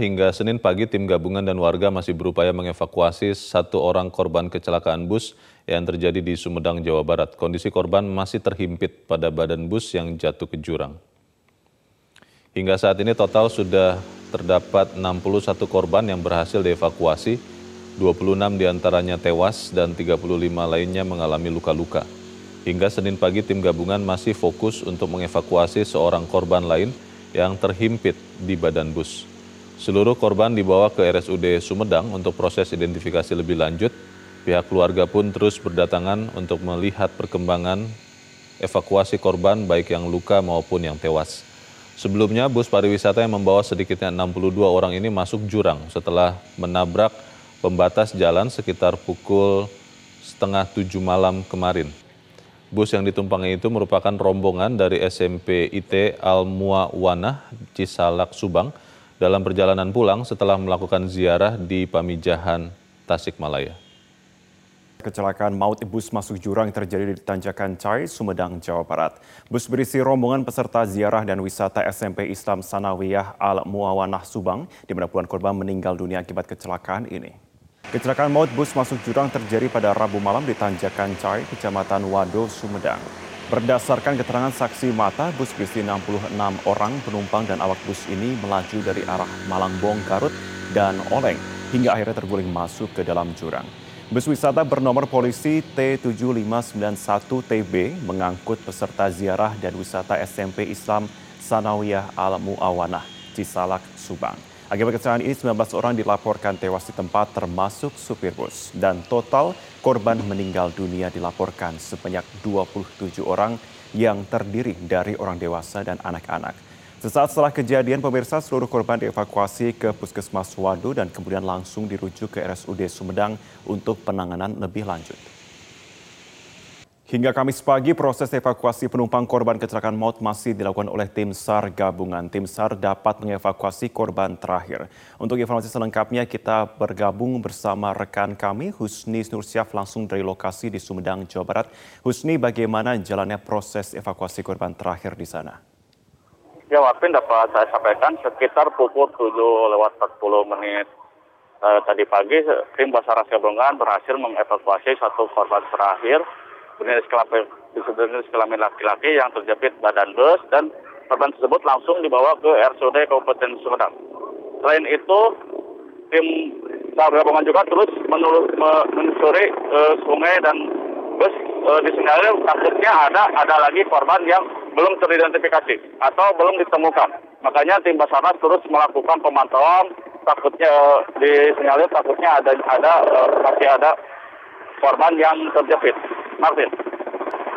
hingga Senin pagi tim gabungan dan warga masih berupaya mengevakuasi satu orang korban kecelakaan bus yang terjadi di Sumedang, Jawa Barat. Kondisi korban masih terhimpit pada badan bus yang jatuh ke jurang. Hingga saat ini total sudah terdapat 61 korban yang berhasil dievakuasi, 26 di antaranya tewas dan 35 lainnya mengalami luka-luka. Hingga Senin pagi tim gabungan masih fokus untuk mengevakuasi seorang korban lain yang terhimpit di badan bus. Seluruh korban dibawa ke RSUD Sumedang untuk proses identifikasi lebih lanjut. Pihak keluarga pun terus berdatangan untuk melihat perkembangan evakuasi korban baik yang luka maupun yang tewas. Sebelumnya bus pariwisata yang membawa sedikitnya 62 orang ini masuk jurang setelah menabrak pembatas jalan sekitar pukul setengah tujuh malam kemarin. Bus yang ditumpangi itu merupakan rombongan dari SMP IT Al Muawanah Cisalak Subang dalam perjalanan pulang setelah melakukan ziarah di Pamijahan Tasikmalaya. Kecelakaan maut bus masuk jurang terjadi di Tanjakan Cai, Sumedang, Jawa Barat. Bus berisi rombongan peserta ziarah dan wisata SMP Islam Sanawiyah Al Muawanah Subang, di mana puluhan korban meninggal dunia akibat kecelakaan ini. Kecelakaan maut bus masuk jurang terjadi pada Rabu malam di Tanjakan Cai, Kecamatan Wado, Sumedang. Berdasarkan keterangan saksi mata, bus berisi 66 orang penumpang dan awak bus ini melaju dari arah Malangbong, Garut, dan Oleng hingga akhirnya terguling masuk ke dalam jurang. Bus wisata bernomor polisi T7591TB mengangkut peserta ziarah dan wisata SMP Islam Sanawiyah Al Muawanah, Cisalak, Subang. Akibat kecelakaan ini 19 orang dilaporkan tewas di tempat termasuk supir bus dan total korban meninggal dunia dilaporkan sebanyak 27 orang yang terdiri dari orang dewasa dan anak-anak. Sesaat setelah kejadian, pemirsa seluruh korban dievakuasi ke Puskesmas Wado dan kemudian langsung dirujuk ke RSUD Sumedang untuk penanganan lebih lanjut. Hingga Kamis pagi, proses evakuasi penumpang korban kecelakaan maut masih dilakukan oleh tim SAR gabungan. Tim SAR dapat mengevakuasi korban terakhir. Untuk informasi selengkapnya, kita bergabung bersama rekan kami, Husni Nursyaf, langsung dari lokasi di Sumedang, Jawa Barat. Husni, bagaimana jalannya proses evakuasi korban terakhir di sana? Ya, Wapin dapat saya sampaikan sekitar pukul 7 lewat 40 menit eh, tadi pagi, tim Basarnas Gabungan berhasil mengevakuasi satu korban terakhir berjenis kelamin berjenis kelamin laki-laki yang terjepit badan bus dan korban tersebut langsung dibawa ke RSUD Kabupaten Sumedang. Selain itu, tim SAR gabungan juga terus menelusuri uh, sungai dan bus uh, di disinyalir takutnya ada ada lagi korban yang belum teridentifikasi atau belum ditemukan. Makanya tim Basarnas terus melakukan pemantauan takutnya uh, disinyalir takutnya ada ada masih ada korban yang terjepit. Martin.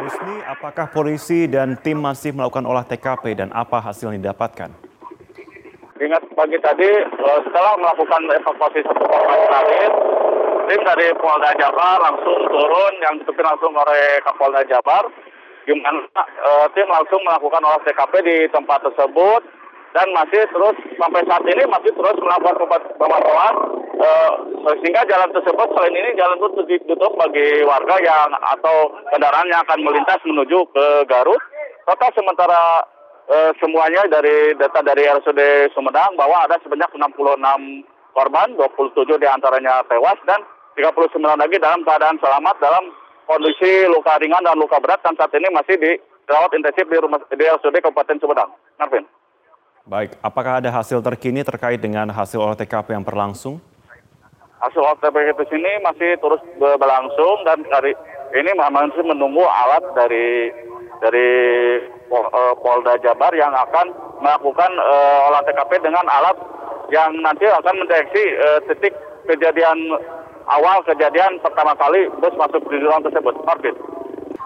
Husni, apakah polisi dan tim masih melakukan olah TKP dan apa hasil yang didapatkan? Ingat pagi tadi, eh, setelah melakukan evakuasi satu korban terakhir, tim dari Polda Jabar langsung turun yang dipimpin langsung oleh Kapolda Jabar. Gimana uh, tim langsung melakukan olah TKP di tempat tersebut dan masih terus sampai saat ini masih terus melakukan pemantauan uh, sehingga jalan tersebut selain ini jalan itu ditutup bagi warga yang atau kendaraan yang akan melintas menuju ke Garut. Total sementara uh, semuanya dari data dari RSUD Sumedang bahwa ada sebanyak 66 korban, 27 di antaranya tewas dan 39 lagi dalam keadaan selamat dalam kondisi luka ringan dan luka berat dan saat ini masih dirawat intensif di rumah di RSUD Kabupaten Sumedang. Narvin. Baik, apakah ada hasil terkini terkait dengan hasil olah TKP yang berlangsung? Hasil olah TKP ini masih terus berlangsung dan hari ini masih menunggu alat dari dari eh, Polda Jabar yang akan melakukan uh, olah TKP dengan alat yang nanti akan mendeteksi uh, titik kejadian awal kejadian pertama kali bus masuk di ruang tersebut. Orbit.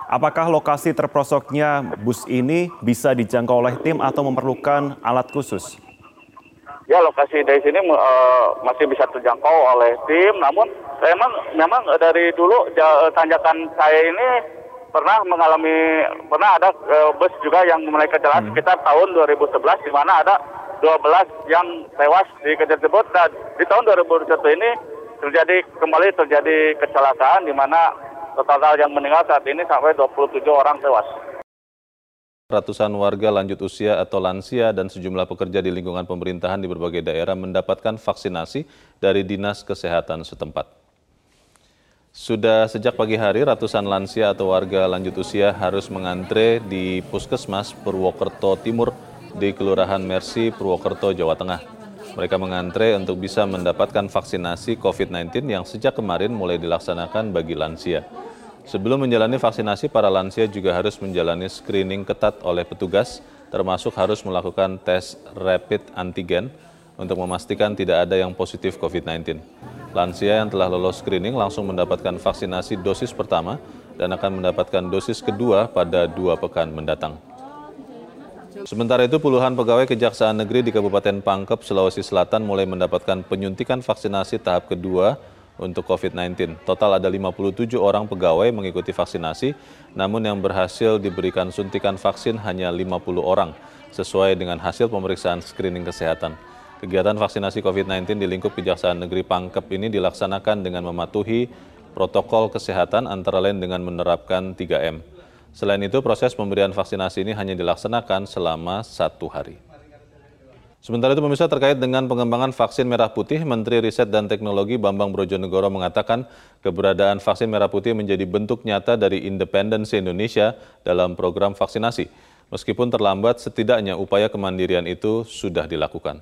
Apakah lokasi terprosoknya bus ini bisa dijangkau oleh tim atau memerlukan alat khusus? Ya, lokasi dari sini uh, masih bisa terjangkau oleh tim, namun memang memang dari dulu tanjakan saya ini pernah mengalami pernah ada uh, bus juga yang mulai kecelakaan hmm. sekitar tahun 2011 di mana ada 12 yang tewas di kejadian tersebut dan di tahun 2021 ini terjadi kembali terjadi kecelakaan di mana total yang meninggal saat ini sampai 27 orang tewas. ratusan warga lanjut usia atau lansia dan sejumlah pekerja di lingkungan pemerintahan di berbagai daerah mendapatkan vaksinasi dari Dinas Kesehatan setempat. Sudah sejak pagi hari, ratusan lansia atau warga lanjut usia harus mengantre di Puskesmas Purwokerto Timur di Kelurahan Mersi, Purwokerto, Jawa Tengah. Mereka mengantre untuk bisa mendapatkan vaksinasi COVID-19 yang sejak kemarin mulai dilaksanakan bagi lansia. Sebelum menjalani vaksinasi, para lansia juga harus menjalani screening ketat oleh petugas, termasuk harus melakukan tes rapid antigen untuk memastikan tidak ada yang positif COVID-19. Lansia yang telah lolos screening langsung mendapatkan vaksinasi dosis pertama dan akan mendapatkan dosis kedua pada dua pekan mendatang. Sementara itu, puluhan pegawai Kejaksaan Negeri di Kabupaten Pangkep, Sulawesi Selatan mulai mendapatkan penyuntikan vaksinasi tahap kedua untuk COVID-19. Total ada 57 orang pegawai mengikuti vaksinasi, namun yang berhasil diberikan suntikan vaksin hanya 50 orang, sesuai dengan hasil pemeriksaan screening kesehatan. Kegiatan vaksinasi COVID-19 di lingkup Kejaksaan Negeri Pangkep ini dilaksanakan dengan mematuhi protokol kesehatan antara lain dengan menerapkan 3M. Selain itu, proses pemberian vaksinasi ini hanya dilaksanakan selama satu hari. Sementara itu pemirsa terkait dengan pengembangan vaksin merah putih, Menteri Riset dan Teknologi Bambang Brojonegoro mengatakan keberadaan vaksin merah putih menjadi bentuk nyata dari independensi Indonesia dalam program vaksinasi. Meskipun terlambat, setidaknya upaya kemandirian itu sudah dilakukan.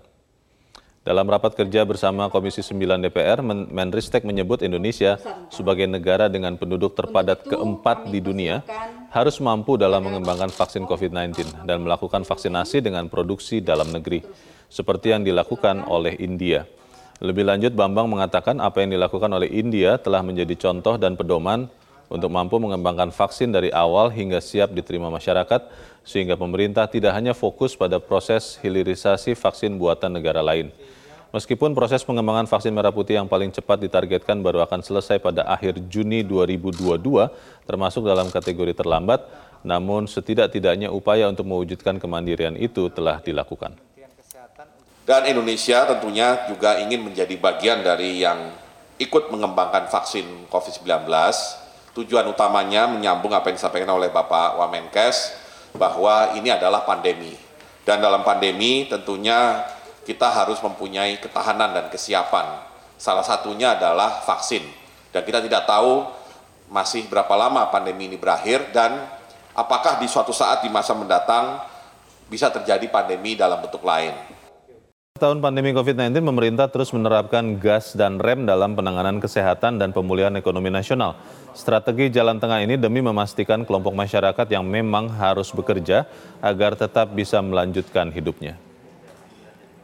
Dalam rapat kerja bersama Komisi 9 DPR, Menristek menyebut Indonesia sebagai negara dengan penduduk terpadat keempat di dunia harus mampu dalam mengembangkan vaksin COVID-19 dan melakukan vaksinasi dengan produksi dalam negeri seperti yang dilakukan oleh India. Lebih lanjut, Bambang mengatakan apa yang dilakukan oleh India telah menjadi contoh dan pedoman untuk mampu mengembangkan vaksin dari awal hingga siap diterima masyarakat, sehingga pemerintah tidak hanya fokus pada proses hilirisasi vaksin buatan negara lain. Meskipun proses pengembangan vaksin merah putih yang paling cepat ditargetkan baru akan selesai pada akhir Juni 2022, termasuk dalam kategori terlambat, namun setidak-tidaknya upaya untuk mewujudkan kemandirian itu telah dilakukan. Dan Indonesia tentunya juga ingin menjadi bagian dari yang ikut mengembangkan vaksin COVID-19. Tujuan utamanya menyambung apa yang disampaikan oleh Bapak Wamenkes bahwa ini adalah pandemi. Dan dalam pandemi tentunya kita harus mempunyai ketahanan dan kesiapan. Salah satunya adalah vaksin. Dan kita tidak tahu masih berapa lama pandemi ini berakhir dan apakah di suatu saat di masa mendatang bisa terjadi pandemi dalam bentuk lain tahun pandemi COVID-19, pemerintah terus menerapkan gas dan rem dalam penanganan kesehatan dan pemulihan ekonomi nasional. Strategi jalan tengah ini demi memastikan kelompok masyarakat yang memang harus bekerja agar tetap bisa melanjutkan hidupnya.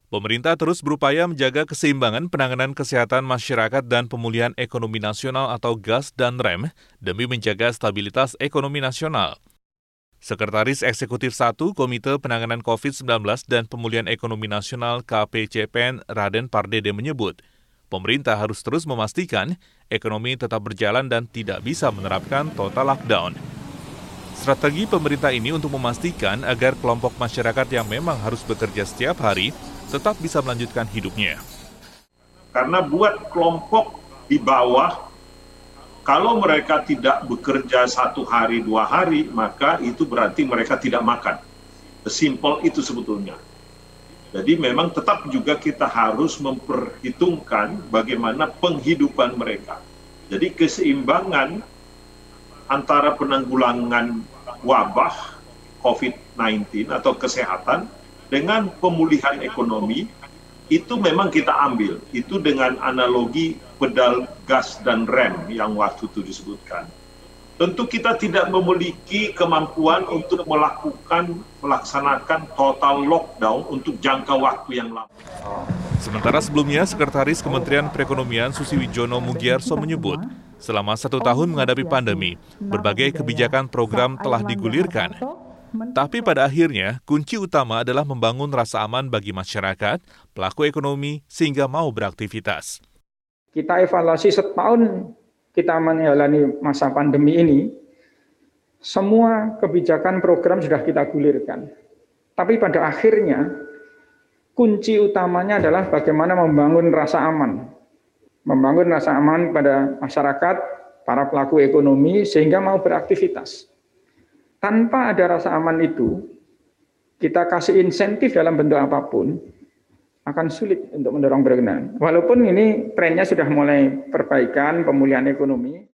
Pemerintah terus berupaya menjaga keseimbangan penanganan kesehatan masyarakat dan pemulihan ekonomi nasional atau gas dan rem demi menjaga stabilitas ekonomi nasional. Sekretaris Eksekutif 1 Komite Penanganan COVID-19 dan Pemulihan Ekonomi Nasional KPCPN Raden Pardede menyebut, pemerintah harus terus memastikan ekonomi tetap berjalan dan tidak bisa menerapkan total lockdown. Strategi pemerintah ini untuk memastikan agar kelompok masyarakat yang memang harus bekerja setiap hari tetap bisa melanjutkan hidupnya. Karena buat kelompok di bawah kalau mereka tidak bekerja satu hari, dua hari, maka itu berarti mereka tidak makan. Simple itu sebetulnya. Jadi memang tetap juga kita harus memperhitungkan bagaimana penghidupan mereka. Jadi keseimbangan antara penanggulangan wabah COVID-19 atau kesehatan dengan pemulihan ekonomi itu memang kita ambil. Itu dengan analogi pedal gas dan rem yang waktu itu disebutkan. Tentu kita tidak memiliki kemampuan untuk melakukan, melaksanakan total lockdown untuk jangka waktu yang lama. Sementara sebelumnya, Sekretaris Kementerian Perekonomian Susi Wijono Mugiarso menyebut, selama satu tahun menghadapi pandemi, berbagai kebijakan program telah digulirkan, tapi pada akhirnya, kunci utama adalah membangun rasa aman bagi masyarakat, pelaku ekonomi, sehingga mau beraktivitas. Kita evaluasi setahun kita menjalani masa pandemi ini, semua kebijakan program sudah kita gulirkan. Tapi pada akhirnya, kunci utamanya adalah bagaimana membangun rasa aman. Membangun rasa aman pada masyarakat, para pelaku ekonomi, sehingga mau beraktivitas tanpa ada rasa aman itu, kita kasih insentif dalam bentuk apa pun, akan sulit untuk mendorong perekonomian. Walaupun ini trennya sudah mulai perbaikan, pemulihan ekonomi.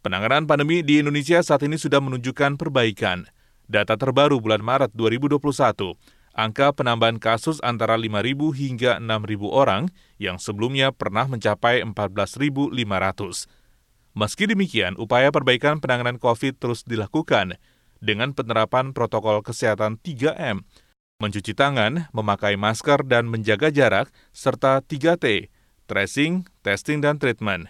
Penanganan pandemi di Indonesia saat ini sudah menunjukkan perbaikan. Data terbaru bulan Maret 2021, angka penambahan kasus antara 5.000 hingga 6.000 orang yang sebelumnya pernah mencapai 14.500. Meski demikian, upaya perbaikan penanganan COVID terus dilakukan dengan penerapan protokol kesehatan 3M, mencuci tangan, memakai masker dan menjaga jarak, serta 3T, tracing, testing, dan treatment.